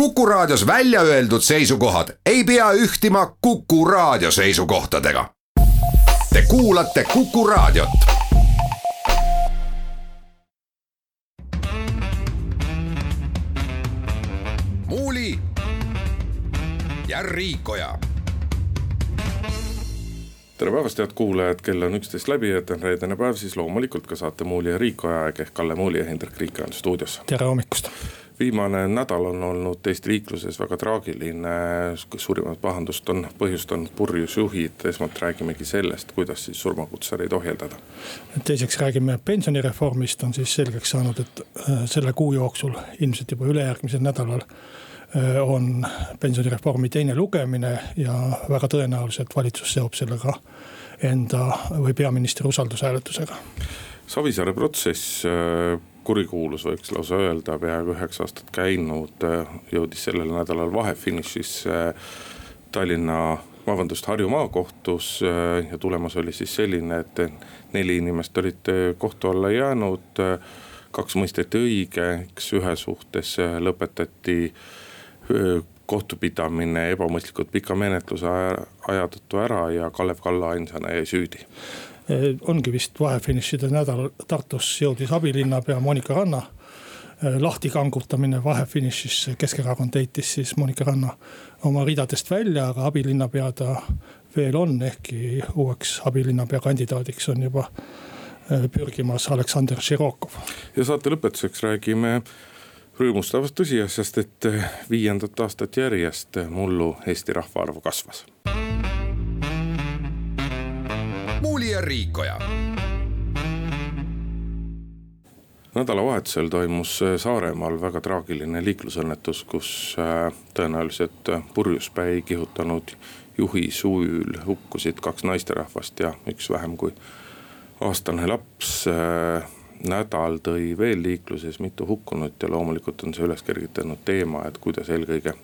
Kuku Raadios välja öeldud seisukohad ei pea ühtima Kuku Raadio seisukohtadega. Te kuulate Kuku Raadiot. muuli ja Riikoja tere päevast, head kuulajad, kell on üksteist läbi, et on reedene päev, siis loomulikult ka saate Muuli ja Riiko aeg ehk Kalle Muuli ja Hendrik Riik on stuudios. tere hommikust viimane nädal on olnud Eesti liikluses väga traagiline, suurimat pahandust on põhjustanud purjus juhid, esmalt räägimegi sellest, kuidas siis surmakutsereid ohjeldada. teiseks räägime pensionireformist, on siis selgeks saanud, et äh, selle kuu jooksul, ilmselt juba ülejärgmisel nädalal äh, on pensionireformi teine lugemine ja väga tõenäoliselt valitsus seob selle ka enda või peaministri usaldushääletusega. Savisaare protsess äh, kurikuulus, võiks lausa öelda, peaaegu üheksa aastat käinud, jõudis sellel nädalal vahefinišisse Tallinna, vabandust, Harju maakohtus ja tulemus oli siis selline, et neli inimest olid kohtu alla jäänud. kaks mõisteti õigeks, ühe suhtes lõpetati kohtupidamine ebamõistlikult pika menetluse aja tõttu ära ja Kalev Kalla ainsana jäi süüdi ongi vist vahefinišide nädal Tartus jõudis abilinnapea Monika Ranna eh, lahti kangutamine vahefinišis, Keskerakond heitis siis Monika Ranna oma ridadest välja, aga abilinnapea ta veel on, ehkki uueks abilinnapea kandidaadiks on juba eh, pürgimas Aleksandr Širokov. ja saate lõpetuseks räägime rõõmustavast tõsiasjast, et viiendat aastat järjest mullu Eesti rahvaarv kasvas Muuli ja Riikoja. nädalavahetusel toimus äh, Saaremaal väga traagiline liiklusõnnetus, kus äh, tõenäoliselt purjuspäi kihutanud juhi suül hukkusid kaks naisterahvast ja üks vähem kui aastane laps. Äh, nädal tõi veel liikluses mitu hukkunut ja loomulikult on see üles kergitanud teema, et kuidas eelkõige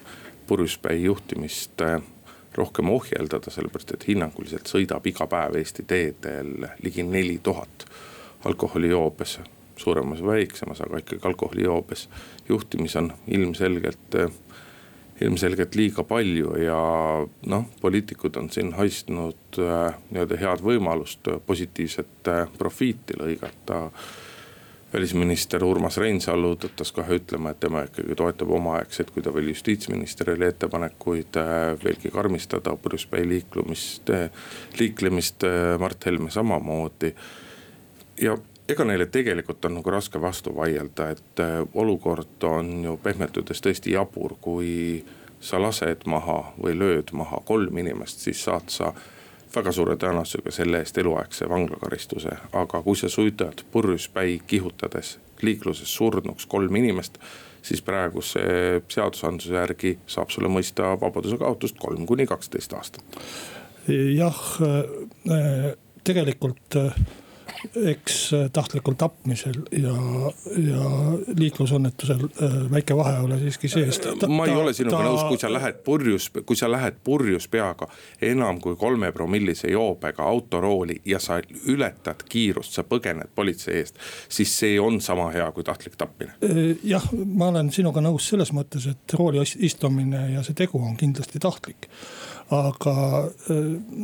purjuspäi juhtimist rohkem ohjeldada, sellepärast et hinnanguliselt sõidab iga päev Eesti teedel ligi neli tuhat alkoholijoobes, suuremas või väiksemas, aga ikkagi alkoholijoobes. Juhtimis on ilmselgelt ilmselgelt liiga palju ja noh, poliitikud on siin haistnud äh, nii-öelda head võimalust positiivset äh, profiiti lõigata välisminister Urmas Reinsalu tõttas kohe ütlema, et tema ikkagi toetab omaaegselt, kui ta veel justiitsminister oli, ettepanekuid äh, veelgi karmistada purjuspäi liiklumist, äh, liiklemist, äh, Mart Helme samamoodi. ja ega neile tegelikult on nagu raske vastu vaielda, et olukord on ju pehmelt öeldes tõesti jabur, kui sa lased maha või lööd maha kolm inimest, siis saad sa väga suure tõenäosusega selle eest eluaegse vanglakaristuse, aga kui sa suudad purjuspäi kihutades liikluses surnuks kolm inimest siis praeguse seadusandluse järgi saab sulle mõista vabaduse kaotust kolm kuni kaksteist aastat. jah, äh, tegelikult äh, eks äh, tahtlikul tapmisel ja, ja liiklusõnnetusel äh, väike vahe ole siiski sees. ma ei ole sinuga ta... nõus, kui sa lähed purjus, kui sa lähed purjus peaga enam kui kolme promillise joobega autorooli ja sa ületad kiirust, sa põgened politsei eest. siis see on sama hea kui tahtlik tapmine. Äh, jah, ma olen sinuga nõus selles mõttes, et rooli istumine ja see tegu on kindlasti tahtlik aga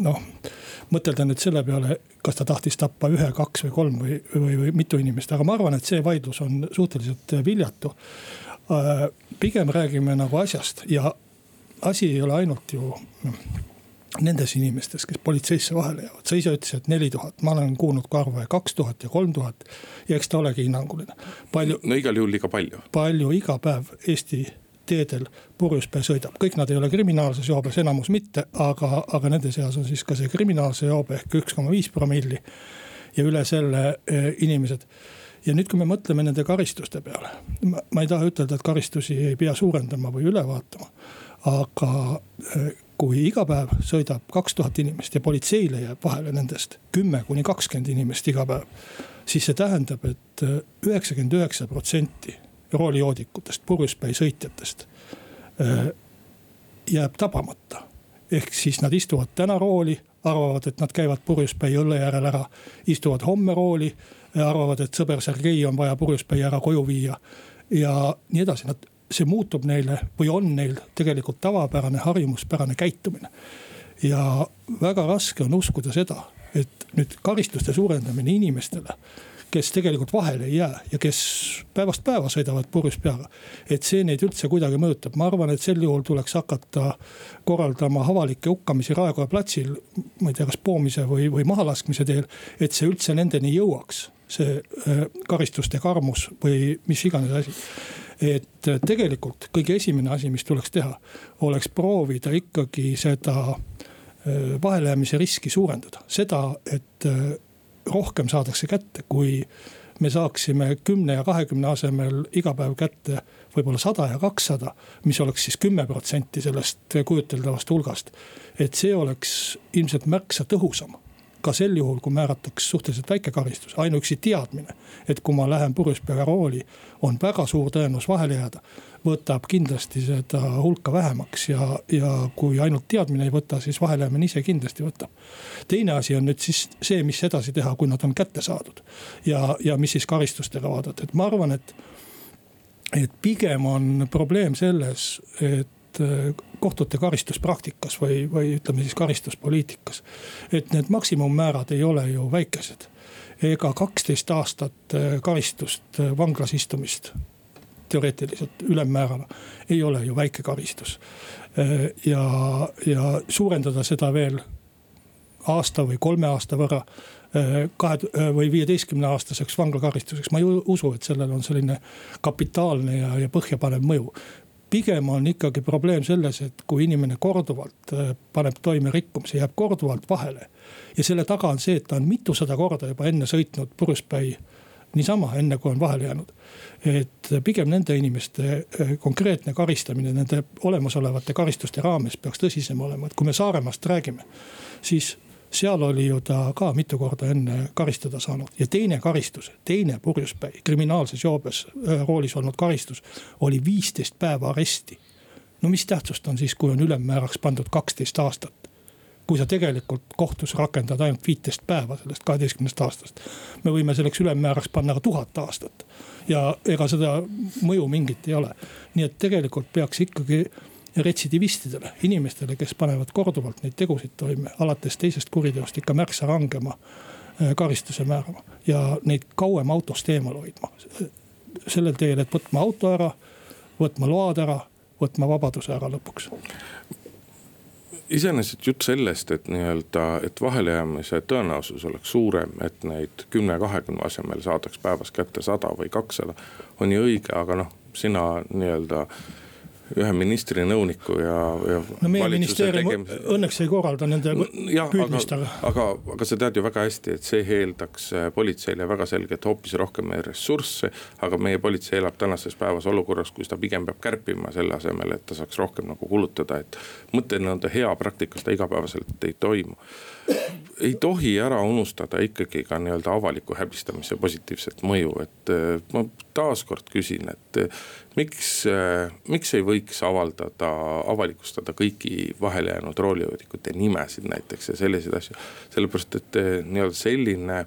noh, mõtelda nüüd selle peale, kas ta tahtis tappa ühe, kaks või kolm või, või, või mitu inimest, aga ma arvan, et see vaidlus on suhteliselt viljatu. pigem räägime nagu asjast ja asi ei ole ainult ju nendes inimestes, kes politseisse vahele jäävad, sa ise ütlesid, et neli tuhat, ma olen kuulnud ka arve kaks tuhat ja kolm tuhat. ja eks ta olegi hinnanguline. palju. no igal juhul liiga palju. palju iga päev Eesti teedel purjuspea sõidab, kõik nad ei ole kriminaalses joobes, enamus mitte, aga, aga nende seas on siis ka see kriminaalse joobe ehk üks koma viis promilli. ja üle selle eh, inimesed ja nüüd, kui me mõtleme nende karistuste peale, ma ei taha ütelda, et karistusi ei pea suurendama või üle vaatama. aga eh, kui iga päev sõidab kaks tuhat inimest ja politseile jääb vahele nendest kümme kuni kakskümmend inimest iga päev. siis see tähendab et, et eh, üheksakümmend üheksa protsenti roolijoodikutest, purjuspäi sõitjatest jääb tabamata. ehk siis nad istuvad täna rooli, arvavad, et nad käivad purjuspäi õlle järel ära, istuvad homme rooli. arvavad, et sõber Sergei on vaja purjuspäi ära koju viia ja nii edasi, nad see muutub neile või on neil tegelikult tavapärane harjumuspärane käitumine. ja väga raske on uskuda seda, et nüüd karistuste suurendamine inimestele kes tegelikult vahele ei jää ja kes päevast päeva sõidavad purjus peaga. et see neid üldse kuidagi mõjutab, ma arvan, et sel juhul tuleks hakata korraldama avalikke hukkamisi Raekoja platsil. ma ei tea, kas poomise või, või mahalaskmise teel, et see üldse nendeni jõuaks, see äh, karistuste karmus või mis iganes asi et äh, tegelikult kõige esimene asi, mis tuleks teha, oleks proovida ikkagi seda äh, vahelejäämise riski suurendada, seda, et rohkem saadakse kätte, kui me saaksime kümne ja kahekümne asemel iga päev kätte võib-olla sada ja kakssada, mis oleks siis kümme protsenti sellest kujuteldavast hulgast. et see oleks ilmselt märksa tõhusam ka sel juhul, kui määratakse suhteliselt väike karistus, ainuüksi teadmine, et kui ma lähen purjus peaga rooli, on väga suur tõenäosus vahele jääda. Võtab kindlasti seda hulka vähemaks ja, ja kui ainult teadmine ei võta, siis vahelejäämine ise kindlasti võtab. teine asi on nüüd siis see, mis edasi teha, kui nad on kätte saadud ja, ja mis siis karistustega vaadata, et ma arvan, et et pigem on probleem selles, et Äh, kohtute karistuspraktikas või, või ütleme siis karistuspoliitikas. et need maksimummäärad ei ole ju väikesed. ega kaksteist aastat äh, karistust äh, vanglas istumist teoreetiliselt ülemmäärana ei ole ju väike karistus. ja, ja suurendada seda veel aasta või kolme aasta võrra kahe või viieteistkümne aastaseks vanglakaristuseks, ma ei usu, et sellel on selline kapitaalne ja, ja põhjapanev mõju pigem on ikkagi probleem selles, et kui inimene korduvalt äh, paneb toime rikkumise, jääb korduvalt vahele. ja selle taga on see, et ta on mitusada korda juba enne sõitnud purjuspäi niisama, enne kui on vahele jäänud. et pigem nende inimeste äh, konkreetne karistamine nende olemasolevate karistuste raames peaks tõsisem olema, et kui me Saaremaast räägime, siis seal oli ju ta ka mitu korda enne karistada saanud ja teine karistus, teine purjuspäi, kriminaalses joobes roolis olnud karistus oli viisteist päeva aresti. no mis tähtsust on siis, kui on ülemmääraks pandud kaksteist aastat? Kui sa tegelikult kohtus rakendad ainult viiteist päeva sellest kaheteistkümnest aastast. me võime selleks ülemmääraks panna ka tuhat aastat ja ega seda mõju mingit ei ole. nii et tegelikult peaks ikkagi retsidivistidele, inimestele, kes panevad korduvalt neid tegusid toime, alates teisest kuriteost ikka märksa rangema äh, karistuse määrama ja neid kauem autost eemal hoidma. sellel teel, et võtma auto ära, võtma load ära, võtma vabaduse ära lõpuks iseenesest jutt sellest, et nii-öelda, et vahelejäämise tõenäosus oleks suurem, et neid kümne, kahekümne asemel saadaks päevas kätte sada või kakssada. on ju õige, aga noh, sina nii-öelda ühe ministri nõuniku ja, ja. no meie ministeerium tegemise... õnneks ei korralda nende jah, püüdmist, aga. aga, aga sa tead ju väga hästi, et see eeldaks äh, politseile väga selgelt hoopis rohkem ressursse. aga meie politsei elab tänases päevas olukorras, kus ta pigem peab kärpima selle asemel, et ta saaks rohkem nagu kulutada, et. mõte nii-öelda hea praktikas ta igapäevaselt ei toimu ei tohi ära unustada ikkagi ka nii-öelda avaliku häbistamise positiivset mõju, et ma taaskord küsin, et miks, miks ei võiks avaldada, avalikustada kõiki vahele jäänud roolijoodikute nimesid näiteks ja selliseid asju. sellepärast, et nii-öelda selline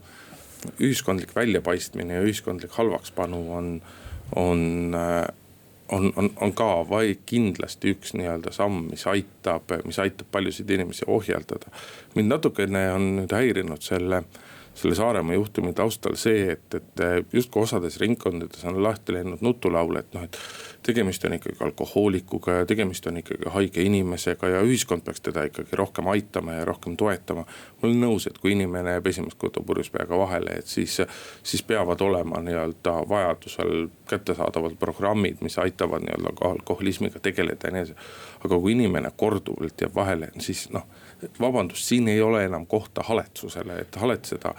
ühiskondlik väljapaistmine ja ühiskondlik halvakspanu on, on on, on, on ka vaid kindlasti üks nii-öelda samm, mis aitab, mis aitab paljusid inimesi ohjeldada. mind natukene on nüüd häirinud selle selle Saaremaa juhtumi taustal see, et, et justkui osades ringkondades on lahti läinud nutulaul, et noh, et tegemist on ikkagi alkohoolikuga ja tegemist on ikkagi haige inimesega ja ühiskond peaks teda ikkagi rohkem aitama ja rohkem toetama. ma olen nõus, et kui inimene jääb esimest korda purjus peaga vahele, et siis, siis peavad olema nii-öelda vajadusel kättesaadavad programmid, mis aitavad nii-öelda alkoholismiga tegeleda ja nii edasi. aga kui inimene korduvalt jääb vahele, siis noh, vabandust, siin ei ole enam kohta haletsusele, et haletseda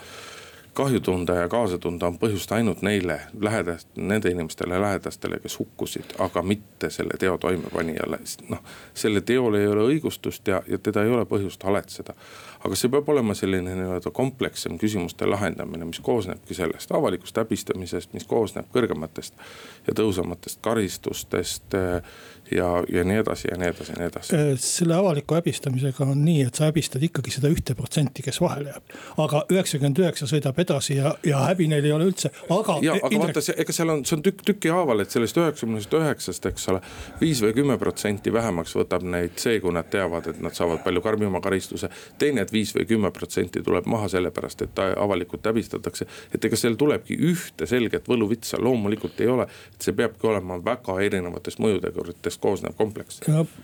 kahju tunda ja kaasa tunda on põhjust ainult neile lähedast, nende inimestele lähedastele, kes hukkusid, aga mitte selle teo toimepanijale. noh, selle teol ei ole õigustust ja, ja teda ei ole põhjust haletseda. Aga see peab olema selline nii-öelda komplekssem küsimuste lahendamine, mis koosnebki sellest avalikust häbistamisest, mis koosneb kõrgematest ja tõusamatest karistustest ja, ja nii edasi ja nii edasi ja nii edasi. Äh, selle avaliku häbistamisega on nii, et sa häbistad ikkagi seda ühte protsenti, kes vahele jääb. aga üheksakümmend üheksa sõidab edasi ja, ja häbi neil ei ole üldse, aga. ja, aga Indrek... vaata, ega seal on, see on tükk tükihaaval, et sellest üheksakümnest üheksast, eks ole. viis või kümme protsenti vähemaks võtab neid see, kui nad teavad, et nad saavad palju karmima karistuse. teine, et viis või kümme protsenti tuleb maha sellepärast, et avalikult häbistatakse. et ega seal tulebki ühte selget võluvitsa, loomulikult ei ole. et see peabki olema väga erinevatest mõjuteguritest koosnev kompleks.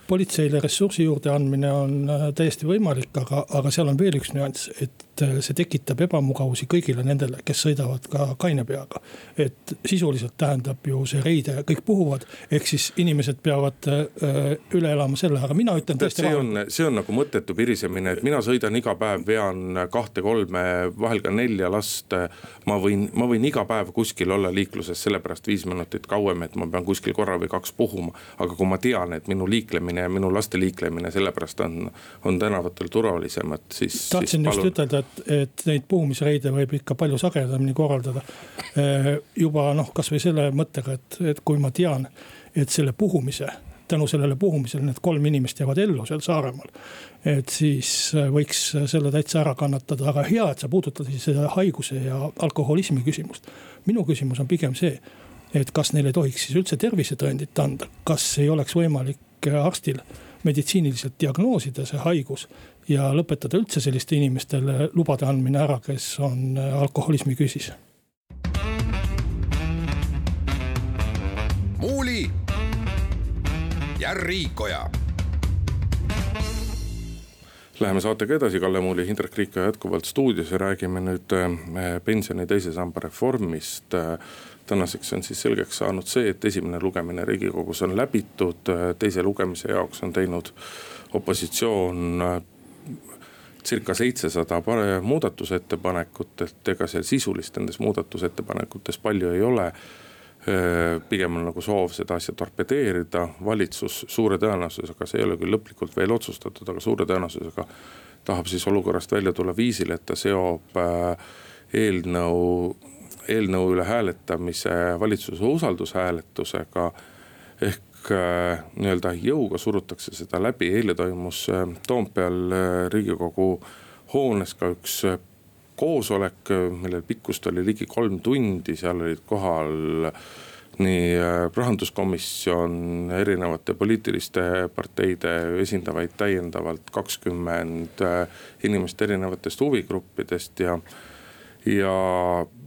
politseile ressursi juurde andmine on äh, täiesti võimalik, aga, aga seal on veel üks nüanss, et äh, see tekitab ebamugavusi kõigile nendele, kes sõidavad ka kaine peaga. et sisuliselt tähendab ju see reide, kõik puhuvad, ehk siis inimesed peavad äh, üle elama selle, aga mina ütlen tõesti. see on, see on nagu mõttetu pirisemine, et mina sõidan iga päev, vean kahte-kolme, vahel ka nelja last. ma võin, ma võin iga päev kuskil olla liikluses sellepärast viis minutit kauem, et ma pean kuskil korra või kaks puhuma. aga kui ma tean, et minu liiklemine ja minu laste liiklemine sellepärast on, on tänavatel turvalisemad, siis. tahtsin siis just ütelda, et, et neid puhumisreide võib ikka palju sagedamini korraldada. Eh, juba noh, kasvõi selle mõttega, et, et kui ma tean, et selle puhumise tänu sellele puhumisele need kolm inimest jäävad ellu seal Saaremaal. et siis võiks selle täitsa ära kannatada, aga hea, et sa puudutad siis seda haiguse ja alkoholismi küsimust. minu küsimus on pigem see, et kas neile tohiks siis üldse tervisetõendit anda, kas ei oleks võimalik arstil meditsiiniliselt diagnoosida see haigus ja lõpetada üldse selliste inimestele lubade andmine ära, kes on alkoholismi küüsis. muuli ja Riikoja Läheme saatega edasi, Kalle Muuli, Indrek Riikoja jätkuvalt stuudios ja räägime nüüd äh, pensioni teise samba reformist tänaseks on siis selgeks saanud see, et esimene lugemine riigikogus on läbitud, teise lugemise jaoks on teinud opositsioon äh, circa seitsesada muudatusettepanekut, et ega seal sisulist nendes muudatusettepanekutes palju ei ole. Pigem on nagu soov seda asja torpedeerida, valitsus suure tõenäosusega, see ei ole küll lõplikult veel otsustatud, aga suure tõenäosusega tahab siis olukorrast välja tulla viisil, et ta seob eelnõu eelnõu üle hääletamise valitsuse usaldushääletusega. ehk nii-öelda jõuga surutakse seda läbi, eile toimus äh, Toompeal äh, riigikogu hoones ka üks koosolek, millel pikkust oli ligi kolm tundi, seal olid kohal nii rahanduskomisjon, erinevate poliitiliste parteide esindavaid täiendavalt kakskümmend inimest erinevatest huvigruppidest ja. ja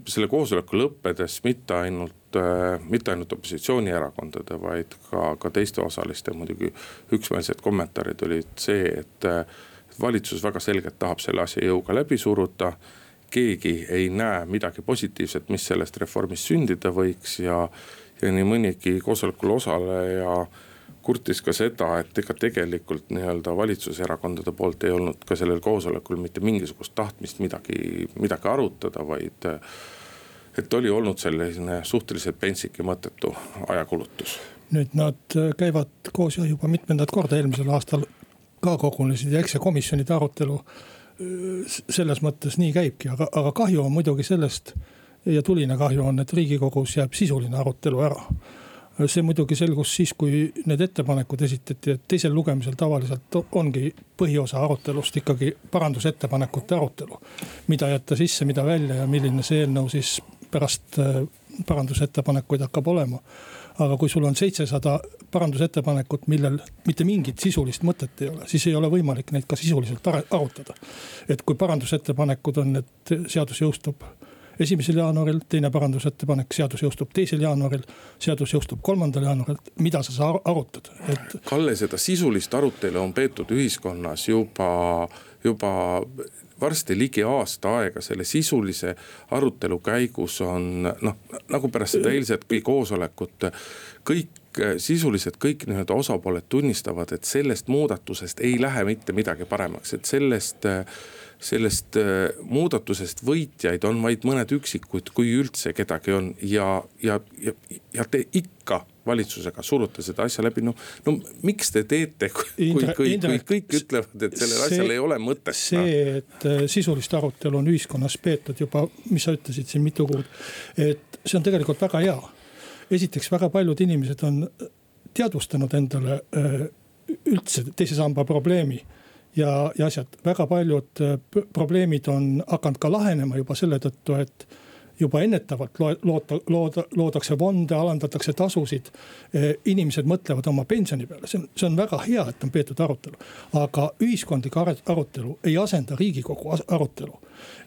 selle koosoleku lõppedes mitte ainult, äh, mitte ainult opositsioonierakondade, vaid ka, ka teiste osaliste muidugi üksmeelsed kommentaarid olid see, et äh, valitsus väga selgelt tahab selle asja jõuga läbi suruda. keegi ei näe midagi positiivset, mis sellest reformist sündida võiks ja, ja nii mõnigi koosolekul osaleja kurtis ka seda, et ega tegelikult nii-öelda valitsuserakondade poolt ei olnud ka sellel koosolekul mitte mingisugust tahtmist midagi, midagi arutada, vaid. et oli olnud selline suhteliselt pentsik ja mõttetu ajakulutus. nüüd nad käivad koos ja juba mitmendat korda eelmisel aastal ka kogunesid ja eks see komisjonide arutelu selles mõttes nii käibki, aga, aga kahju on muidugi sellest ja tuline kahju on, et riigikogus jääb sisuline arutelu ära see muidugi selgus siis, kui need ettepanekud esitati, et teisel lugemisel tavaliselt ongi põhiosa arutelust ikkagi parandusettepanekute arutelu. mida jätta sisse, mida välja ja milline see eelnõu siis pärast äh, parandusettepanekuid hakkab olema. aga kui sul on seitsesada parandusettepanekut, millel mitte mingit sisulist mõtet ei ole, siis ei ole võimalik neid ka sisuliselt arutada. et kui parandusettepanekud on, et seadus jõustub esimesel jaanuaril, teine parandusettepanek, seadus jõustub teisel jaanuaril. seadus jõustub kolmandal jaanuaril, mida sa saad arutada, et. Kalle, seda sisulist arutelu on peetud ühiskonnas juba, juba varsti ligi aasta aega, selle sisulise arutelu käigus on noh, nagu pärast seda eilset koosolekut. kõik sisuliselt kõik nii-öelda osapooled tunnistavad, et sellest muudatusest ei lähe mitte midagi paremaks, et sellest sellest äh, muudatusest võitjaid on vaid mõned üksikud, kui üldse kedagi on ja, ja, ja, ja te ikka valitsusega surute seda asja läbi, noh. no miks te teete, kui, kui, kui, kõik ütlevad, et sellel see, asjal ei ole mõtet. see, et äh, sisulist arutelu on ühiskonnas peetud juba, mis sa ütlesid siin mitu kuud, et see on tegelikult väga hea. esiteks väga paljud inimesed on teadvustanud endale üldse teise samba probleemi ja, ja asjad, väga paljud probleemid on hakanud ka lahenema juba selle tõttu, et juba ennetavalt loota, looda, loodakse fonde, alandatakse tasusid. Eh, inimesed mõtlevad oma pensioni peale, see on, see on väga hea, et on peetud arutelu. aga ühiskondlik arutelu ei asenda riigikogu arutelu.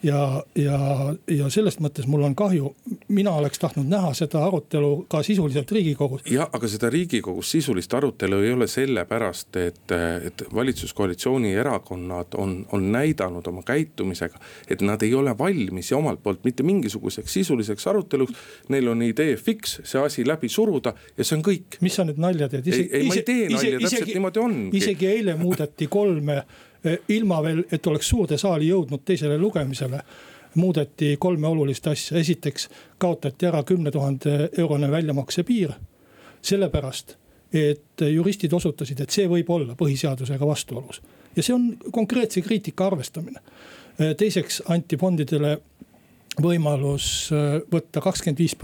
Ja, ja, ja selles mõttes mul on kahju, mina oleks tahtnud näha seda arutelu ka sisuliselt riigikogus. jah, aga seda riigikogus sisulist arutelu ei ole sellepärast, et, et valitsuskoalitsiooni erakonnad on, on näidanud oma käitumisega, et nad ei ole valmis ja omalt poolt mitte mingisuguse selliseks sisuliseks aruteluks. Neil on idee fix, see asi läbi suruda ja see on kõik. mis sa nüüd nalja teed? ei, ei ma ei tee nalja, täpselt niimoodi on. isegi eile muudeti kolme, ilma veel, et oleks suurde saali jõudnud teisele lugemisele muudeti kolme olulist asja, esiteks kaotati ära kümne tuhande eurone väljamakse piir. sellepärast, et juristid osutasid, et see võib olla põhiseadusega vastuolus ja see on konkreetse kriitika arvestamine. Eh, teiseks anti fondidele võimalus äh, võtta kakskümmend viis,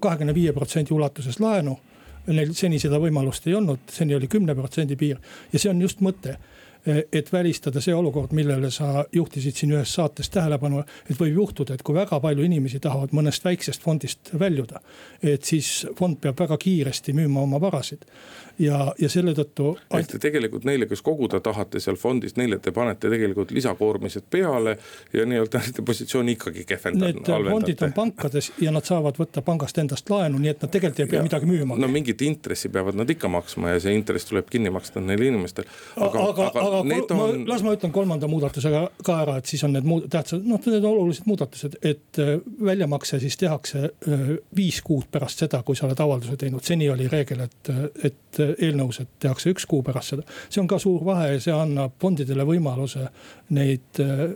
kahekümne viie protsendi ulatuses laenu. Neil seni seda võimalust ei olnud, seni oli kümne protsendi piir ja see on just mõte Eh, et välistada see olukord, millele sa juhtisid siin ühes saates tähelepanu. et võib juhtuda, et kui väga palju inimesi tahavad mõnest väiksest fondist väljuda, et siis fond peab väga kiiresti müüma oma varasid. ja, ja selle tõttu. ehk te tegelikult neile, kes koguda tahate seal fondis, neile te panete tegelikult lisakoormised peale ja nii-öelda nende positsiooni ikkagi kehvendate. Need fondid on pankades ja nad saavad võtta pangast endast laenu, nii et nad tegelikult ei pea ja, midagi müüma. no mingit intressi peavad nad ikka maksma ja see intress tuleb kinni maksta neil inimestel. aga, aga, aga, aga aga on... ma, las ma ütlen kolmanda muudatusega ka ära, et siis on need muud tähtsad, noh, need on olulised muudatused, et äh, väljamakse siis tehakse äh, viis kuud pärast seda, kui sa oled avalduse teinud. seni oli reegel, et, et eelnõus, et tehakse üks kuu pärast seda. see on ka suur vahe ja see annab fondidele võimaluse neid äh,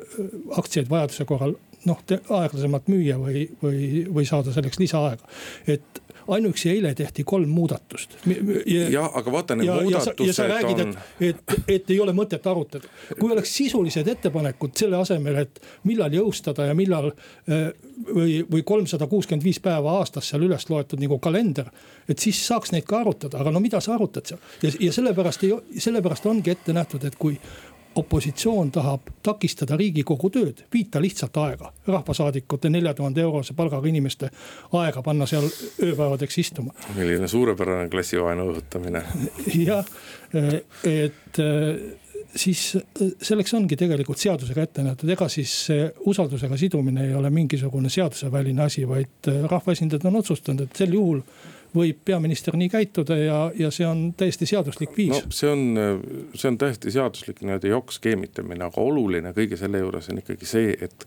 aktsiaid vajaduse korral noh, aeglasemalt müüa või, või, või saada selleks lisaaega. et ainuüksi eile tehti kolm muudatust. jah, aga vaata need ja, muudatused ja sa, ja sa räägid, on. et, et, et ei ole mõtet arutada. kui oleks sisulised ettepanekud selle asemel, et millal jõustada ja millal äh, või, või kolmsada kuuskümmend viis päeva aastas seal üles loetud nagu kalender. et siis saaks neid ka arutada, aga no mida sa arutad seal ja, ja sellepärast ei, sellepärast ongi ette nähtud, et kui opositsioon tahab takistada riigikogu tööd, viita lihtsalt aega. rahvasaadikute nelja tuhande eurose palgaga inimeste aega panna seal ööpäevadeks istuma. milline suurepärane klassivaenu õhutamine. jah, et siis selleks ongi tegelikult seadusega ette nähtud, ega siis usaldusega sidumine ei ole mingisugune seaduseväline asi, vaid rahvaesindajad on otsustanud, et sel juhul võib peaminister nii käituda ja, ja see on täiesti seaduslik viis. no see on, see on täiesti seaduslik nii-öelda jokk-skeemitamine, aga oluline kõige selle juures on ikkagi see, et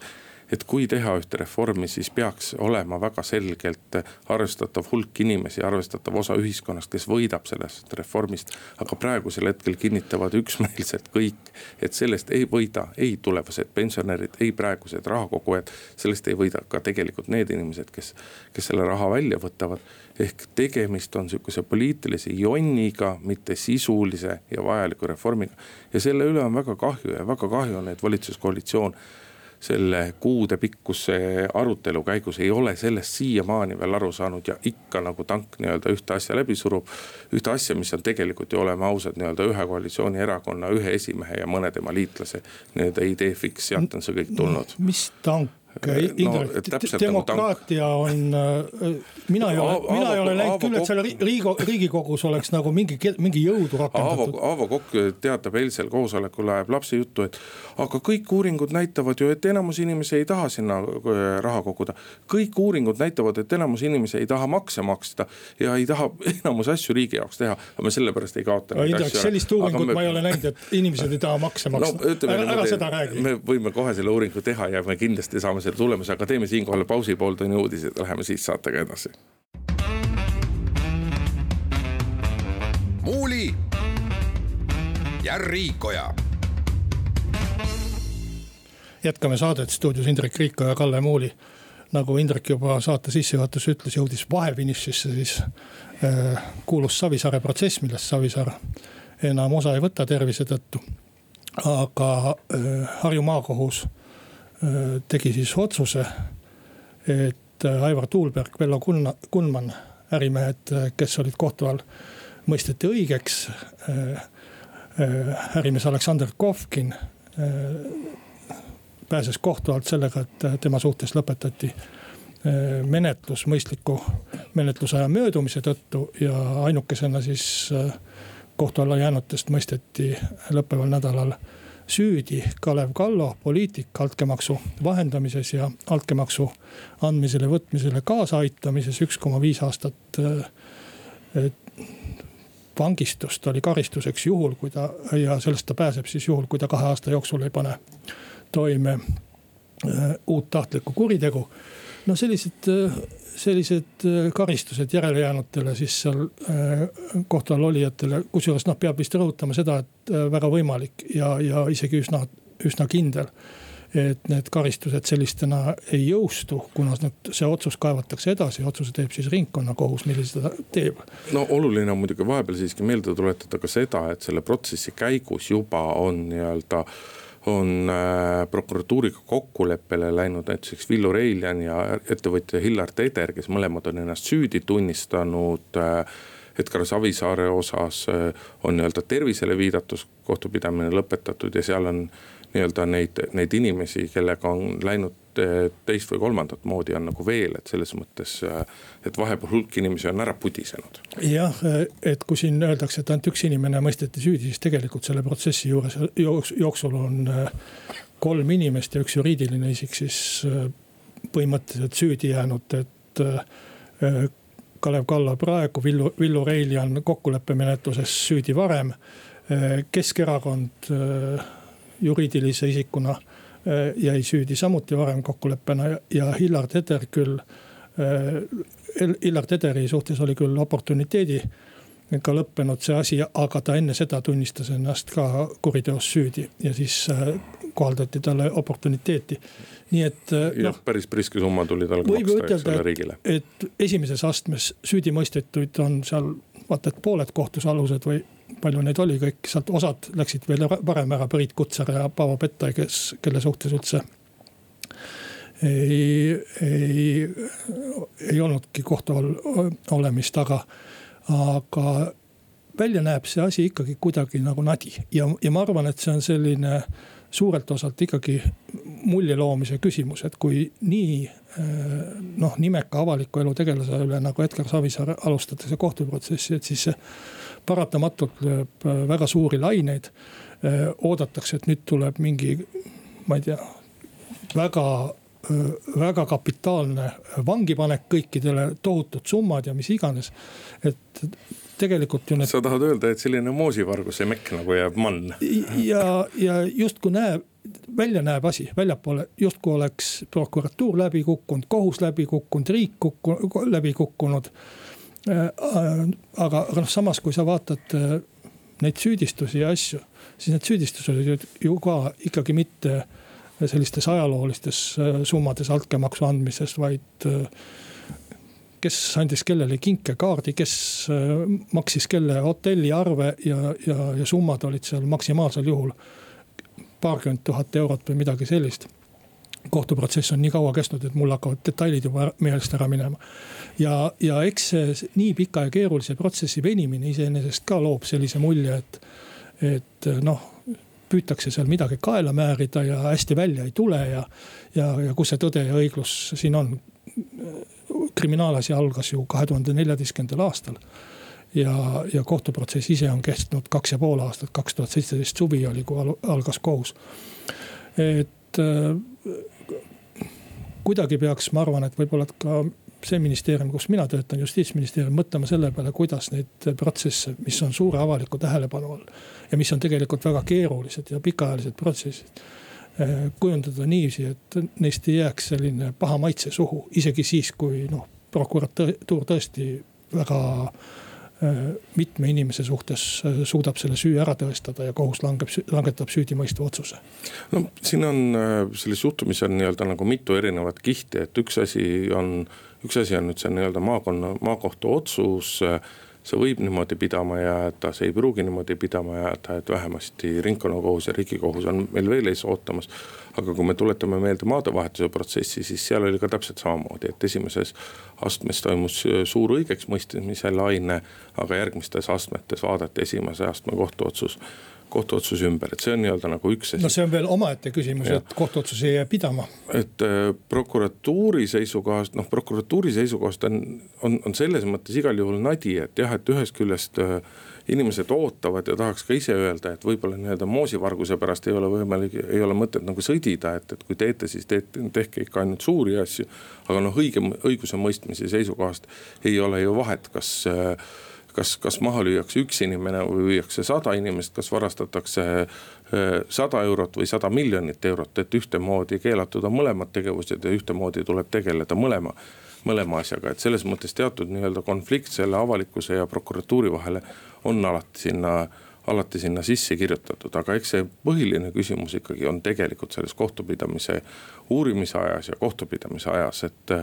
et kui teha ühte reformi, siis peaks olema väga selgelt arvestatav hulk inimesi, arvestatav osa ühiskonnast, kes võidab sellest reformist. aga praegusel hetkel kinnitavad üksmeelselt kõik, et sellest ei võida ei tulevased pensionärid, ei praegused rahakogujad. sellest ei võida ka tegelikult need inimesed, kes, kes selle raha välja võtavad. ehk tegemist on sihukese poliitilise jonniga, mitte sisulise ja vajaliku reformiga. ja selle üle on väga kahju ja väga kahju on, et valitsuskoalitsioon selle kuudepikkuse arutelu käigus ei ole sellest siiamaani veel aru saanud ja ikka nagu tank nii-öelda ühte asja läbi surub. ühte asja, mis on tegelikult ju, oleme ausad, nii-öelda ühe koalitsioonierakonna, ühe esimehe ja mõne tema liitlase nii-öelda idee fix, sealt on see kõik tulnud. mis tank? Indrek no,, demokraatia on, äh, mina ei ole, mina ei ole näinud küll, et seal Riigikogu, Riigikogus oleks nagu mingi, mingi jõudu rakendatud. Aavo Kokk teatab eilsel koosolekul ajab lapse juttu, et aga kõik uuringud näitavad ju, et enamus inimesi ei taha sinna äh, raha koguda. kõik uuringud näitavad, et enamus inimesi ei taha makse maksta ja ei taha enamus asju riigi jaoks teha, aga me sellepärast ei kaota. Indrek, sellist uuringut me... ma ei ole näinud, et inimesed ei taha makse maksta no,. ära, ära seda räägi. me võime kohe selle uuringu teha ja me kindlasti saame selle tulemuse, aga teeme siinkohal pausi, pooltunni uudised läheme siis saatega edasi. muuli ja Riikoja. jätkame saadet stuudios Indrek Riikoja ja Kalle Muuli. nagu Indrek juba saate sissejuhatuses ütles, jõudis vahefinišisse siis äh, kuulus Savisaare protsess, millest Savisaar enam osa ei võta tervise tõttu. aga äh, Harju maakohus Äh, tegi siis otsuse, et äh, Aivar Tuulberg, Vello Kunman, ärimehed, äh, kes olid kohtu all, mõisteti õigeks. ärimees Aleksander Kovkin pääses kohtu alt sellega, et tema suhtes lõpetati menetlus mõistliku menetlusaja möödumise tõttu ja ainukesena siis kohtu alla jäänutest mõisteti lõppeval nädalal süüdi Kalev Kallo, poliitik altkäemaksu vahendamises ja altkäemaksu andmisele, võtmisele kaasaaitamises, üks koma viis aastat äh, vangistust oli karistuseks juhul, kui ta ja sellest ta pääseb siis juhul, kui ta kahe aasta jooksul ei pane toime äh, uut tahtlikku kuritegu. No sellised äh, sellised äh, karistused järelejäänutele siis seal äh, kohtu all olijatele, kusjuures noh, peab vist rõhutama seda, et väga võimalik ja, ja isegi üsna, üsna kindel et need karistused sellistena ei jõustu, kuna nüüd see otsus kaevatakse edasi, otsuse teeb siis ringkonnakohus, millise ta teeb. no oluline on muidugi vahepeal siiski meelde tuletada ka seda, et selle protsessi käigus juba on nii-öelda äh, on äh, prokuratuuriga kokkuleppele läinud näiteks Villu Reiljan ja ettevõtja Hillar Teder, kes mõlemad on ennast süüdi tunnistanud. Äh, Edgar Savisaare osas äh, on nii-öelda tervisele viidatus kohtupidamine lõpetatud ja seal on nii-öelda neid, neid inimesi, kellega on läinud teist või kolmandat moodi on nagu veel, et selles mõttes, et vahepeal hulk inimesi on ära pudisenud. jah, et kui siin öeldakse, et ainult üks inimene mõisteti süüdi, siis tegelikult selle protsessi juures jooksul on kolm inimest ja üks juriidiline isik siis põhimõtteliselt süüdi jäänud, et Kalev Kallo praegu, Villu, Villu Reiljan kokkuleppemenetluses süüdi varem. Keskerakond juriidilise isikuna äh, jäi süüdi samuti varem kokkuleppena ja Hillar Teder küll. Äh, Hillar Tederi suhtes oli küll oportuniteedi ka lõppenud see asi, aga ta enne seda tunnistas ennast ka kuriteos süüdi ja siis äh, kohaldati talle oportuniteeti. nii et. jah no,, päris priske summa tuli talle maksta, eks ole, riigile. et esimeses astmes süüdimõistetuid on seal vaata, et pooled kohtusalused või palju neid oli kõik, sealt osad läksid veel varem ära, Priit Kutsar ja Paavo Pettai, kes, kelle suhtes üldse ei, ei, ei olnudki kohtu all olemist, aga, aga välja näeb see asi ikkagi kuidagi nagu nadi. Ja, ja ma arvan, et see on selline suurelt osalt ikkagi mulje loomise küsimus, et kui nii noh, nimeka avaliku elu tegelase üle nagu Edgar Savisaar alustatakse kohtuprotsessi, et siis see paratamatult lööb äh, väga suuri laineid. Äh, oodatakse, et nüüd tuleb mingi, ma ei tea, väga äh, väga kapitaalne vangipanek kõikidele, tohutud summad ja mis iganes. et tegelikult ju need. sa tahad öelda, et selline moosivarguse mekk nagu jääb mann? ja, ja justkui näeb, välja näeb asi väljapoole, justkui oleks prokuratuur läbi kukkunud, kohus läbi kukkunud, riik kukku, läbi kukkunud aga, aga noh, samas kui sa vaatad äh, neid süüdistusi ja asju, siis need süüdistused olid ju ka ikkagi mitte sellistes ajaloolistes äh, summades altkäemaksu andmises, vaid kes andis kellele kinkekaardi, kes maksis kelle hotelliarve ja, ja, ja summad olid seal maksimaalsel juhul paarkümmend tuhat eurot või midagi sellist kohtuprotsess on nii kaua kestnud, et mul hakkavad detailid juba meelest ära minema. ja, ja eks see nii pika ja keerulise protsessi venimine iseenesest ka loob sellise mulje, et, et noh püütakse seal midagi kaela määrida ja hästi välja ei tule ja, ja, ja kus see tõde ja õiglus siin on. kriminaalasi algas ju kahe tuhande neljateistkümnendal aastal ja, ja kohtuprotsess ise on kestnud kaks ja pool aastat, kaks tuhat seitseteist suvi oli, kui algas kohus. et kuidagi peaks, ma arvan, et võib-olla ka see ministeerium, kus mina töötan, justiitsministeerium, mõtlema selle peale, kuidas neid protsesse, mis on suure avaliku tähelepanu all. ja mis on tegelikult väga keerulised ja pikaajalised protsessid eh, kujundada niiviisi, et neist ei jääks selline paha maitse suhu, isegi siis, kui noh, prokuratuur tõesti väga mitme inimese suhtes äh, suudab selle süü ära tõestada ja kohus langeb, langetab süüdimõistva otsuse. no siin on äh, selles juhtumis on nii-öelda nagu mitu erinevat kihti, et üks asi on, üks asi on nüüd see nii-öelda maakonna, maakohtu otsus see võib niimoodi pidama jääda, see ei pruugi niimoodi pidama jääda, et vähemasti ringkonnakohus ja riigikohus on meil veel ees ootamas. aga kui me tuletame meelde maadevahetuse protsessi, siis seal oli ka täpselt samamoodi, et esimeses astmes toimus suur õigeksmõistmise laine, aga järgmistes astmetes vaadati esimese astme kohtuotsus kohtuotsuse ümber, et see on nii-öelda nagu üks asi. no see on veel omaette küsimus, et kohtuotsus ei jää pidama. et äh, prokuratuuri seisukohast, noh prokuratuuri seisukohast on, on, on selles mõttes igal juhul nadi, et jah, et ühest küljest äh, inimesed ootavad ja tahaks ka ise öelda, et võib-olla nii-öelda moosivarguse pärast ei ole võimalik, ei ole mõtet nagu sõdida, et, et kui teete, siis teete, tehke ikka ainult suuri asju. aga noh, õige, õigusemõistmise seisukohast ei ole ju vahet, kas äh, kas, kas maha lüüakse üks inimene või lüüakse sada inimest, kas varastatakse sada eurot või sada miljonit eurot, et ühtemoodi keelatud on mõlemad tegevused ja ühtemoodi tuleb tegeleda mõlema mõlema asjaga, et selles mõttes teatud nii-öelda konflikt selle avalikkuse ja prokuratuuri vahele on alati sinna, alati sinna sisse kirjutatud, aga eks see põhiline küsimus ikkagi on tegelikult selles kohtupidamise uurimise ajas ja kohtupidamise ajas, et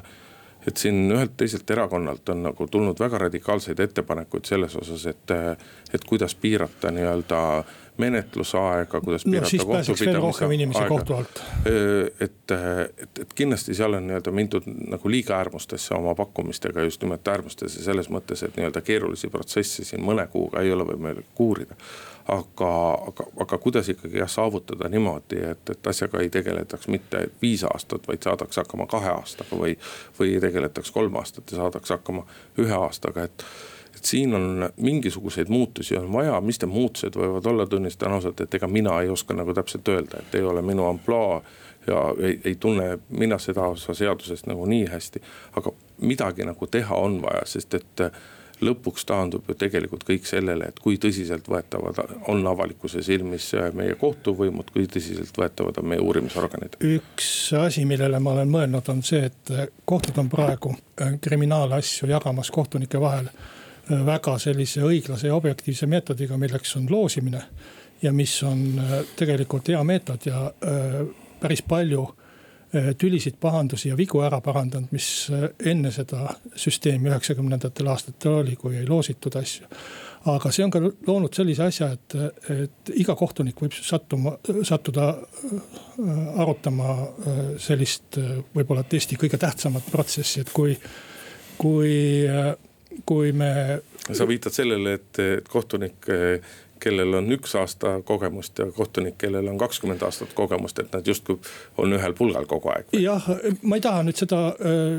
et siin ühelt teiselt erakonnalt on nagu tulnud väga radikaalseid ettepanekuid selles osas, et, et kuidas piirata nii-öelda menetlusaega, kuidas no, piirata kohtupidamise aega. et, et, et kindlasti seal on nii-öelda mindud nagu liiga äärmustesse oma pakkumistega, just nimelt äärmustesse selles mõttes, et nii-öelda keerulisi protsesse siin mõne kuuga ei ole võimalik uurida aga, aga, aga kuidas ikkagi jah saavutada niimoodi, et, et asjaga ei tegeletaks mitte viis aastat, vaid saadakse hakkama kahe aastaga või, või tegeletaks kolm aastat ja saadakse hakkama ühe aastaga, et et siin on mingisuguseid muutusi on vaja, mis need muutused võivad olla, tunnistan ausalt, et ega mina ei oska nagu täpselt öelda, et ei ole minu ampluaa ja ei, ei tunne mina seda osa seadusest nagu nii hästi. aga midagi nagu teha on vaja, sest et lõpuks taandub ju tegelikult kõik sellele, et kui tõsiseltvõetavad on avalikkuse silmis meie kohtuvõimud, kui tõsiseltvõetavad on meie uurimisorganid. üks asi, millele ma olen mõelnud, on see, et kohtud on praegu äh, kriminaalasju jagamas kohtunike vahel äh, väga sellise õiglase ja objektiivse meetodiga, milleks on loosimine. ja mis on äh, tegelikult hea meetod ja päris palju Äh, tülisid, pahandusi ja vigu ära parandanud, mis äh, enne seda süsteemi üheksakümnendatel aastatel oli, kui ei loositud asju. aga see on ka loonud sellise asja, et, et iga kohtunik võib sattuma, sattuda äh, arutama sellist võib-olla Eesti kõige tähtsamat protsessi, et kui, kui, kui me. sa viitad sellele, et kohtunik kellel on üks aasta kogemust ja kohtunik, kellel on kakskümmend aastat kogemust, et nad justkui on ühel pulgal kogu aeg. jah, ma ei taha nüüd seda äh,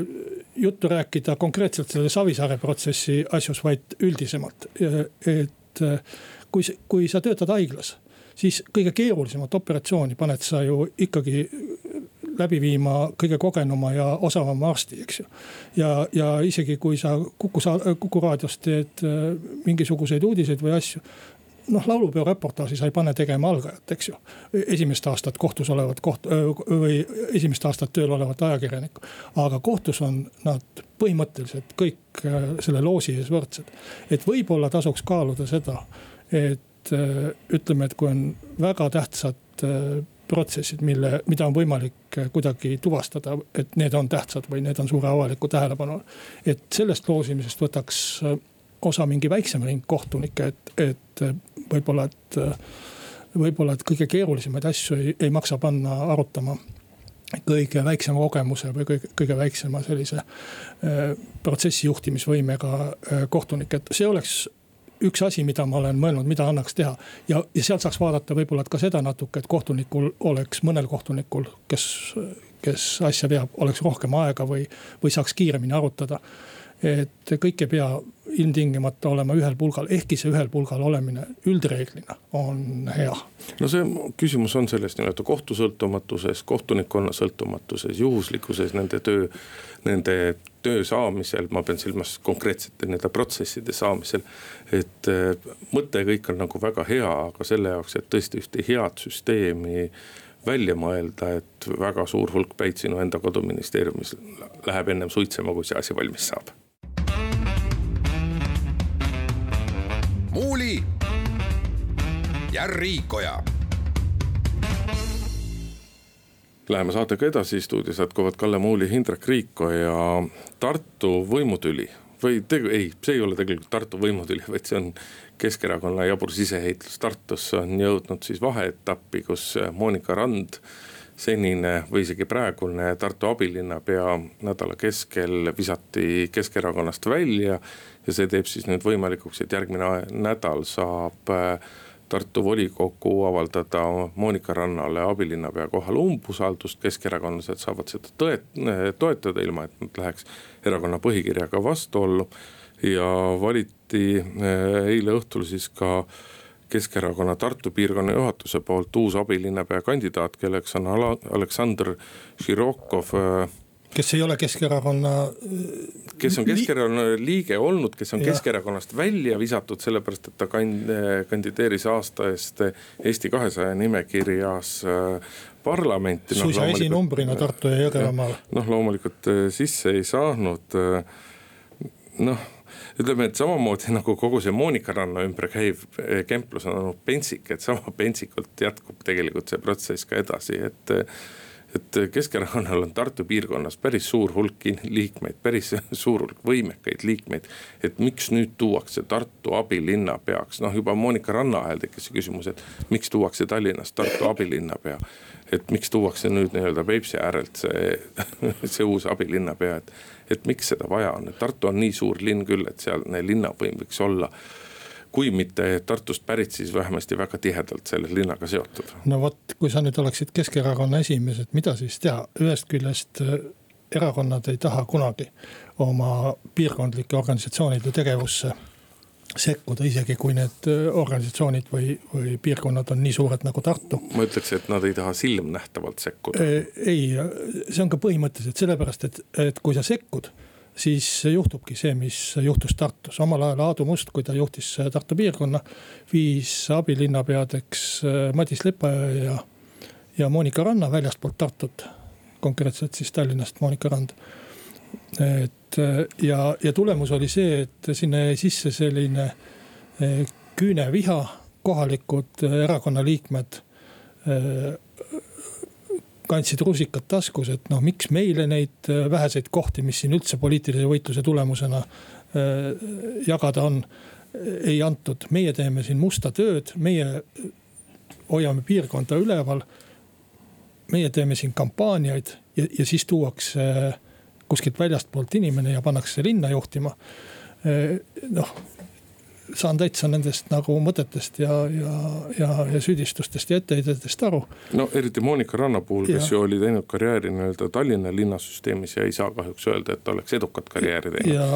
juttu rääkida konkreetselt selle Savisaare protsessi asjus, vaid üldisemalt. et äh, kui, kui sa töötad haiglas, siis kõige keerulisemat operatsiooni paned sa ju ikkagi läbi viima kõige kogenuma ja osavama arsti, eks ju. ja, ja isegi kui sa Kuku, Kuku raadios teed äh, mingisuguseid uudiseid või asju, noh, laulupeo reportaaži sa ei pane tegema algajat, eks ju. esimest aastat kohtus olevat koht- või esimest aastat tööl olevat ajakirjanikku. aga kohtus on nad põhimõtteliselt kõik äh, selle loosi ees võrdsed. et võib-olla tasuks kaaluda seda, et äh, ütleme, et kui on väga tähtsad äh, protsessid, mille, mida on võimalik kuidagi tuvastada, et need on tähtsad või need on suure avaliku tähelepanu. et sellest loosimisest võtaks osa mingi väiksem ring kohtunikke, et, et võib-olla, et. võib-olla, et kõige keerulisemaid asju ei, ei maksa panna arutama kõige väiksema kogemuse või kõige, kõige väiksema sellise äh, protsessi juhtimisvõimega äh, kohtunik, et see oleks üks asi, mida ma olen mõelnud, mida annaks teha. ja, ja sealt saaks vaadata võib-olla ka seda natuke, et kohtunikul oleks, mõnel kohtunikul, kes, kes asja veab, oleks rohkem aega või, või saaks kiiremini arutada et kõik ei pea ilmtingimata olema ühel pulgal, ehkki see ühel pulgal olemine üldreeglina on hea. no see küsimus on selles nii-öelda kohtu sõltumatuses, kohtunikkonna sõltumatuses, juhuslikkuses nende töö, nende töö saamisel, ma pean silmas konkreetsete nii-öelda protsesside saamisel. et äh, mõte kõik on nagu väga hea, aga selle jaoks, et tõesti ühte head süsteemi välja mõelda, et väga suur hulk päid sinu enda koduministeeriumis läheb ennem suitsema, kui see asi valmis saab ja Riikoja. Läheme saatega edasi, stuudios jätkuvad Kalle Muuli, Hindrek Riiko ja Tartu võimutüli või tegu, ei, see ei ole tegelikult Tartu võimutüli, vaid see on Keskerakonna jabur siseheitlus Tartusse on jõudnud siis vaheetappi, kus Monika Rand senine või isegi praegune Tartu abilinnapea nädala keskel visati Keskerakonnast välja. ja see teeb siis nüüd võimalikuks, et järgmine nädal saab äh, Tartu volikogu avaldada Monika Rannale abilinnapea kohale umbusaldust, keskerakondlased saavad seda tõet-, toetada, ilma et nad läheks erakonna põhikirjaga vastuollu. ja valiti eh, eile õhtul siis ka Keskerakonna Tartu piirkonna juhatuse poolt uus abilinnapea kandidaat, kelleks on Aleksandr Širokov eh, kes ei ole Keskerakonna. kes on Keskerakonna liige olnud, kes on ja. Keskerakonnast välja visatud, sellepärast et ta kandideeris aasta eest Eesti kahesaja nimekirjas äh, parlamenti. suisa no, esinumbrina Tartu ja Jõgevamaal. noh, loomulikult äh, sisse ei saanud. Äh, noh ütleme, et samamoodi nagu kogu see Monika Ranna ümber käiv kemplus on olnud pentsik, et sama pentsikult jätkub tegelikult see protsess ka edasi, et et Keskerakonnal on Tartu piirkonnas päris suur hulk liikmeid, päris suur hulk võimekaid liikmeid. et miks nüüd tuuakse Tartu abilinnapeaks, noh juba Monika Ranna ajal tekkis see küsimus, et miks tuuakse Tallinnast Tartu abilinnapea. et miks tuuakse nüüd nii-öelda Peipsi äärelt see, see uus abilinnapea, et, et miks seda vaja on, et Tartu on nii suur linn küll, et sealne linnavõim võiks olla kui mitte Tartust pärit, siis vähemasti väga tihedalt selle linnaga seotud. no vot, kui sa nüüd oleksid Keskerakonna esimees, et mida siis teha, ühest küljest äh, erakonnad ei taha kunagi oma piirkondlike organisatsioonide tegevusse sekkuda, isegi kui need äh, organisatsioonid või, või piirkonnad on nii suured nagu Tartu. ma ütleks, et nad ei taha silmnähtavalt sekkuda. Äh, ei, see on ka põhimõtteliselt sellepärast, et, et kui sa sekkud siis juhtubki see, mis juhtus Tartus. omal ajal Aadu Must, kui ta juhtis Tartu piirkonna, viis abilinnapeadeks äh, Madis Lepajõe ja, ja Monika Ranna väljastpoolt Tartut. konkreetselt siis Tallinnast Monika Rand. et äh, ja, ja tulemus oli see, et sinna jäi sisse selline äh, küüneviha, kohalikud erakonna liikmed kandsid rusikad taskus, et noh, miks meile neid äh, väheseid kohti, mis siin üldse poliitilise võitluse tulemusena äh, jagada on, ei antud. meie teeme siin musta tööd, meie hoiame piirkonda üleval. meie teeme siin kampaaniaid ja, ja siis tuuakse äh, kuskilt väljastpoolt inimene ja pannakse linna juhtima. noh saan täitsa nendest nagu mõtetest ja, ja, ja, ja süüdistustest ja etteheidetest aru. no eriti Monika Ranna puhul, kes ju oli teinud karjääri nii-öelda Tallinna linnasüsteemis ja ei saa kahjuks öelda, et ta oleks edukat karjääri teinud. ja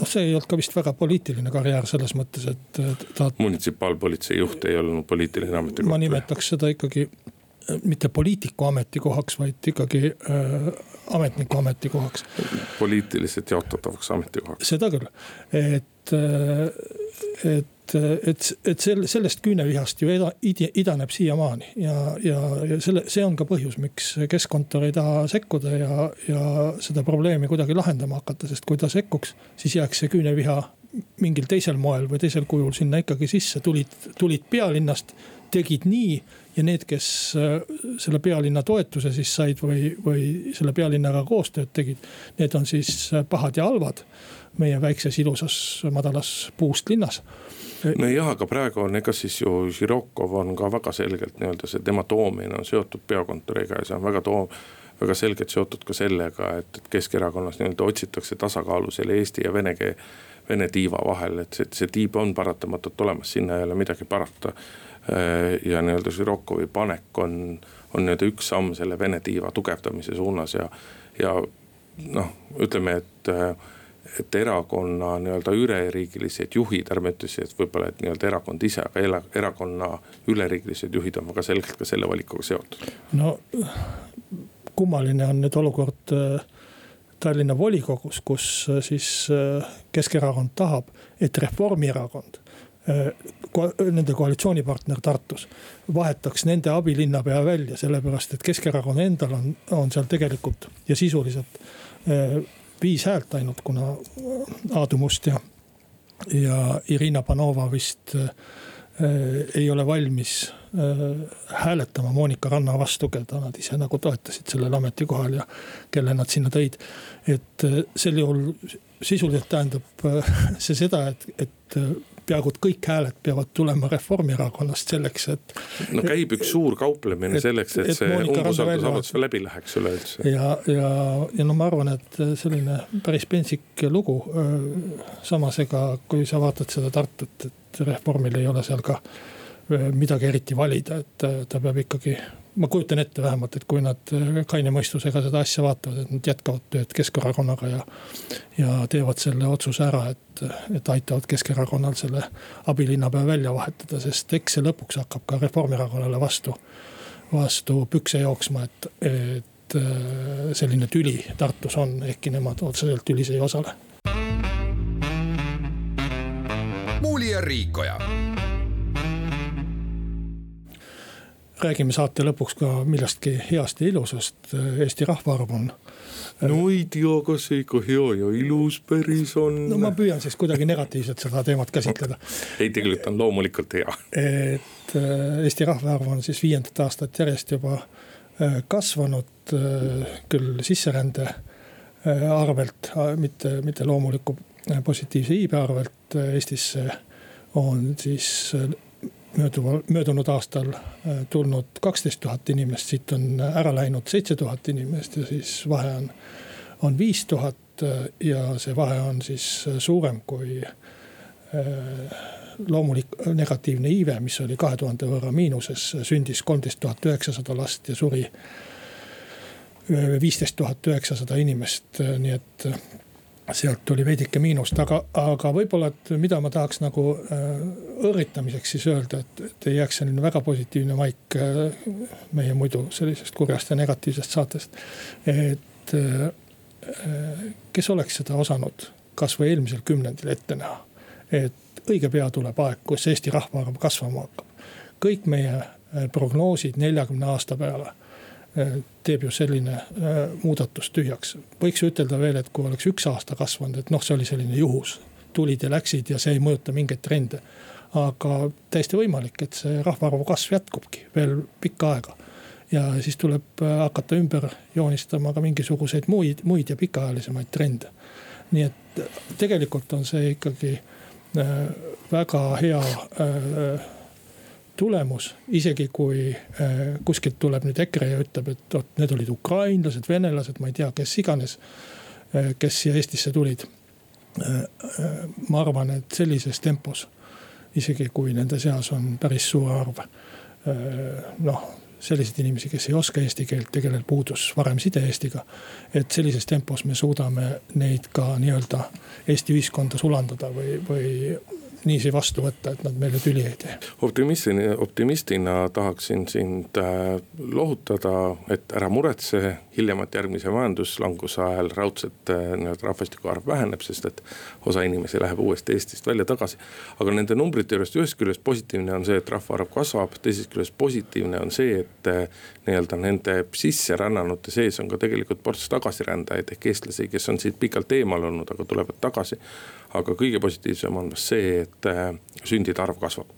noh, see ei olnud ka vist väga poliitiline karjäär selles mõttes, et ta. munitsipaalpolitsei juht ei olnud poliitiline ametikoht. ma nimetaks seda ikkagi mitte poliitiku ametikohaks, vaid ikkagi äh, ametniku ametikohaks. poliitiliselt jaotatavaks ametikohaks. seda küll, et äh, et, et, et sel-, sellest küünevihast ju eda-, idaneb siiamaani ja, ja, ja selle, see on ka põhjus, miks keskkontor ei taha sekkuda ja, ja seda probleemi kuidagi lahendama hakata, sest kui ta sekkuks, siis jääks see küüneviha mingil teisel moel või teisel kujul sinna ikkagi sisse, tulid, tulid pealinnast, tegid nii. ja need, kes äh, selle pealinna toetuse siis said või, või selle pealinnaga koostööd tegid, need on siis pahad ja halvad meie väikses ilusas madalas puust linnas nojah, aga praegu on, ega siis ju Žirokov on ka väga selgelt nii-öelda see tema toomine on seotud peakontoriga ja see on väga toom-. väga selgelt seotud ka sellega, et, et Keskerakonnas nii-öelda otsitakse tasakaalu selle eesti ja vene keel, vene tiiva vahel, et see, see tiib on paratamatult olemas, sinna ei ole midagi parata. ja nii-öelda Žirokovi panek on, on nii-öelda üks samm selle vene tiiva tugevdamise suunas ja, ja noh, ütleme, et et erakonna nii-öelda üleriigilised juhid, ärme ütle siis, et võib-olla, et nii-öelda erakond ise, aga erakonna üleriigilised juhid on väga selgelt ka selle valikuga seotud. no kummaline on nüüd olukord äh, Tallinna volikogus, kus äh, siis äh, Keskerakond tahab, et Reformierakond nende koalitsioonipartner Tartus vahetaks nende abilinnapea välja, sellepärast et Keskerakonna endal on, on seal tegelikult ja sisuliselt viis häält ainult, kuna Aadu Must ja, ja Irina Panova vist äh, ei ole valmis hääletama Monika Ranna vastu, keda nad ise nagu toetasid sellel ametikohal ja kelle nad sinna tõid. et sel juhul sisuliselt tähendab see seda, et, et peaaegu et kõik hääled peavad tulema Reformierakonnast selleks, et. no käib üks suur kauplemine et, selleks, et, et see umbusaldusavaldus läbi läheks üleüldse. ja, ja, ja no ma arvan, et selline päris pentsik lugu. samas, ega kui sa vaatad seda Tartut, et Reformil ei ole seal ka midagi eriti valida, et ta peab ikkagi ma kujutan ette vähemalt, et kui nad äh, kaine mõistusega seda asja vaatavad, et nad jätkavad tööd Keskerakonnaga ja. ja teevad selle otsuse ära, et, et aitavad Keskerakonnal selle abilinnapea välja vahetada, sest eks see lõpuks hakkab ka Reformierakonnale vastu. vastu pükse jooksma, et, et äh, selline tüli Tartus on, ehkki nemad otseselt tülis ei osale. muuli ja Riikoja räägime saate lõpuks ka millestki heast ja ilusast, Eesti rahvaarv on. no ei tea, kas see ikka hea ja ilus päris on. no ma püüan siis kuidagi negatiivselt seda teemat käsitleda. ei, tegelikult on loomulikult hea. et äh, Eesti rahvaarv on siis viiendat aastat järjest juba äh, kasvanud, äh, küll sisserände arvelt, mitte, mitte loomuliku positiivse iibe arvelt Eestisse on siis mööduval, möödunud aastal äh, tulnud kaksteist tuhat inimest, siit on ära läinud seitse tuhat inimest ja siis vahe on, on viis tuhat äh, ja see vahe on siis äh, suurem kui loomulik negatiivne iive, mis oli kahe tuhande võrra miinuses, sündis kolmteist tuhat üheksasada last ja suri viisteist tuhat üheksasada inimest, nii et sealt tuli veidike miinust, aga, aga võib-olla, et mida ma tahaks nagu äh, õrritamiseks siis öelda, et, et ei jääks selline väga positiivne maik äh, meie muidu sellisest kurjast ja negatiivsest saatest. et äh, kes oleks seda osanud kasvõi eelmisel kümnendil ette näha, et õige pea tuleb aeg, kus Eesti rahvaarv kasvama hakkab. kõik meie prognoosid neljakümne aasta peale teeb ju selline äh, muudatus tühjaks. võiks ütelda veel, et kui oleks üks aasta kasvanud, et noh, see oli selline juhus. tulid ja läksid ja see ei mõjuta mingeid trende. aga täiesti võimalik, et see rahvaarvu kasv jätkubki veel pikka aega. ja siis tuleb äh, hakata ümber joonistama ka mingisuguseid muid, muid ja pikaajalisemaid trende. nii et tegelikult on see ikkagi väga hea tulemus, isegi kui äh, kuskilt tuleb nüüd EKRE ja ütleb, et vot need olid ukrainlased, venelased, ma ei tea, kes iganes. Äh, kes siia Eestisse tulid. Äh, ma arvan, et sellises tempos, isegi kui nende seas on päris suur arv noh, selliseid inimesi, kes ei oska eesti keelt ja kellel puudus varem side Eestiga. et sellises tempos me suudame neid ka nii-öelda Eesti ühiskonda sulandada või, või niiviisi vastu võtta, et nad meile tüli ei tee. optimistina, optimistina tahaksin sind äh, lohutada, et ära muretse, hiljemalt järgmise majanduslanguse ajal raudselt äh, nii-öelda rahvastiku arv väheneb, sest et osa inimesi läheb uuesti Eestist välja tagasi. aga nende numbrite juurest ühest küljest positiivne on see, et rahvaarv kasvab, teisest küljest positiivne on see, et äh, nii-öelda nende sisserännanute sees on ka tegelikult ports tagasirändajaid ehk eestlasi, kes on siit pikalt eemal olnud, aga tulevad tagasi aga kõige positiivsem on see, et äh, sündide arv kasvab.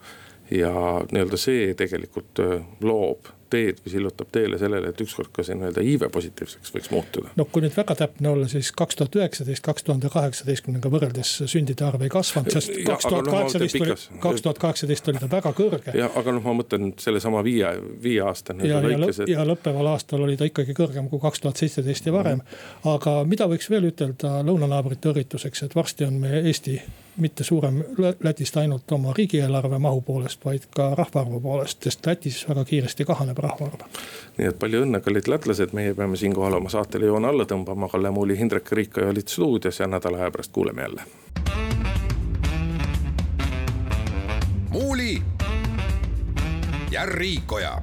ja nii-öelda see tegelikult äh, loob teed või sillutab teele sellele, et ükskord ka see nii-öelda iive positiivseks võiks muutuda. no kui nüüd väga täpne olla, siis kaks tuhat üheksateist, kaks tuhande kaheksateistkümnendaga võrreldes sündide arv ei kasvanud, sest kaks tuhat kaheksateist oli, kaks tuhat kaheksateist oli ta väga kõrge. jah, aga noh, ma mõtlen sellesama viie, viie aasta nii-öelda lõikes. Et... ja lõppeval aastal oli ta ikkagi kõrgem kui kaks tuhat seitseteist ja varem mm. -hmm. aga mida võiks veel ütelda lõunanaabrite õrrituseks, et varsti on meie Eesti mitte suurem Lätist ainult oma riigieelarve mahu poolest, vaid ka rahvaarvu poolest, sest Lätis väga kiiresti kahaneb rahvaarv. nii et palju õnne, kallid lätlased, meie peame siinkohal oma saatele joone alla tõmbama, Kalle Muuli, Hindrek Riikoja olid stuudios ja nädala aja pärast kuuleme jälle. muuli ja Riikoja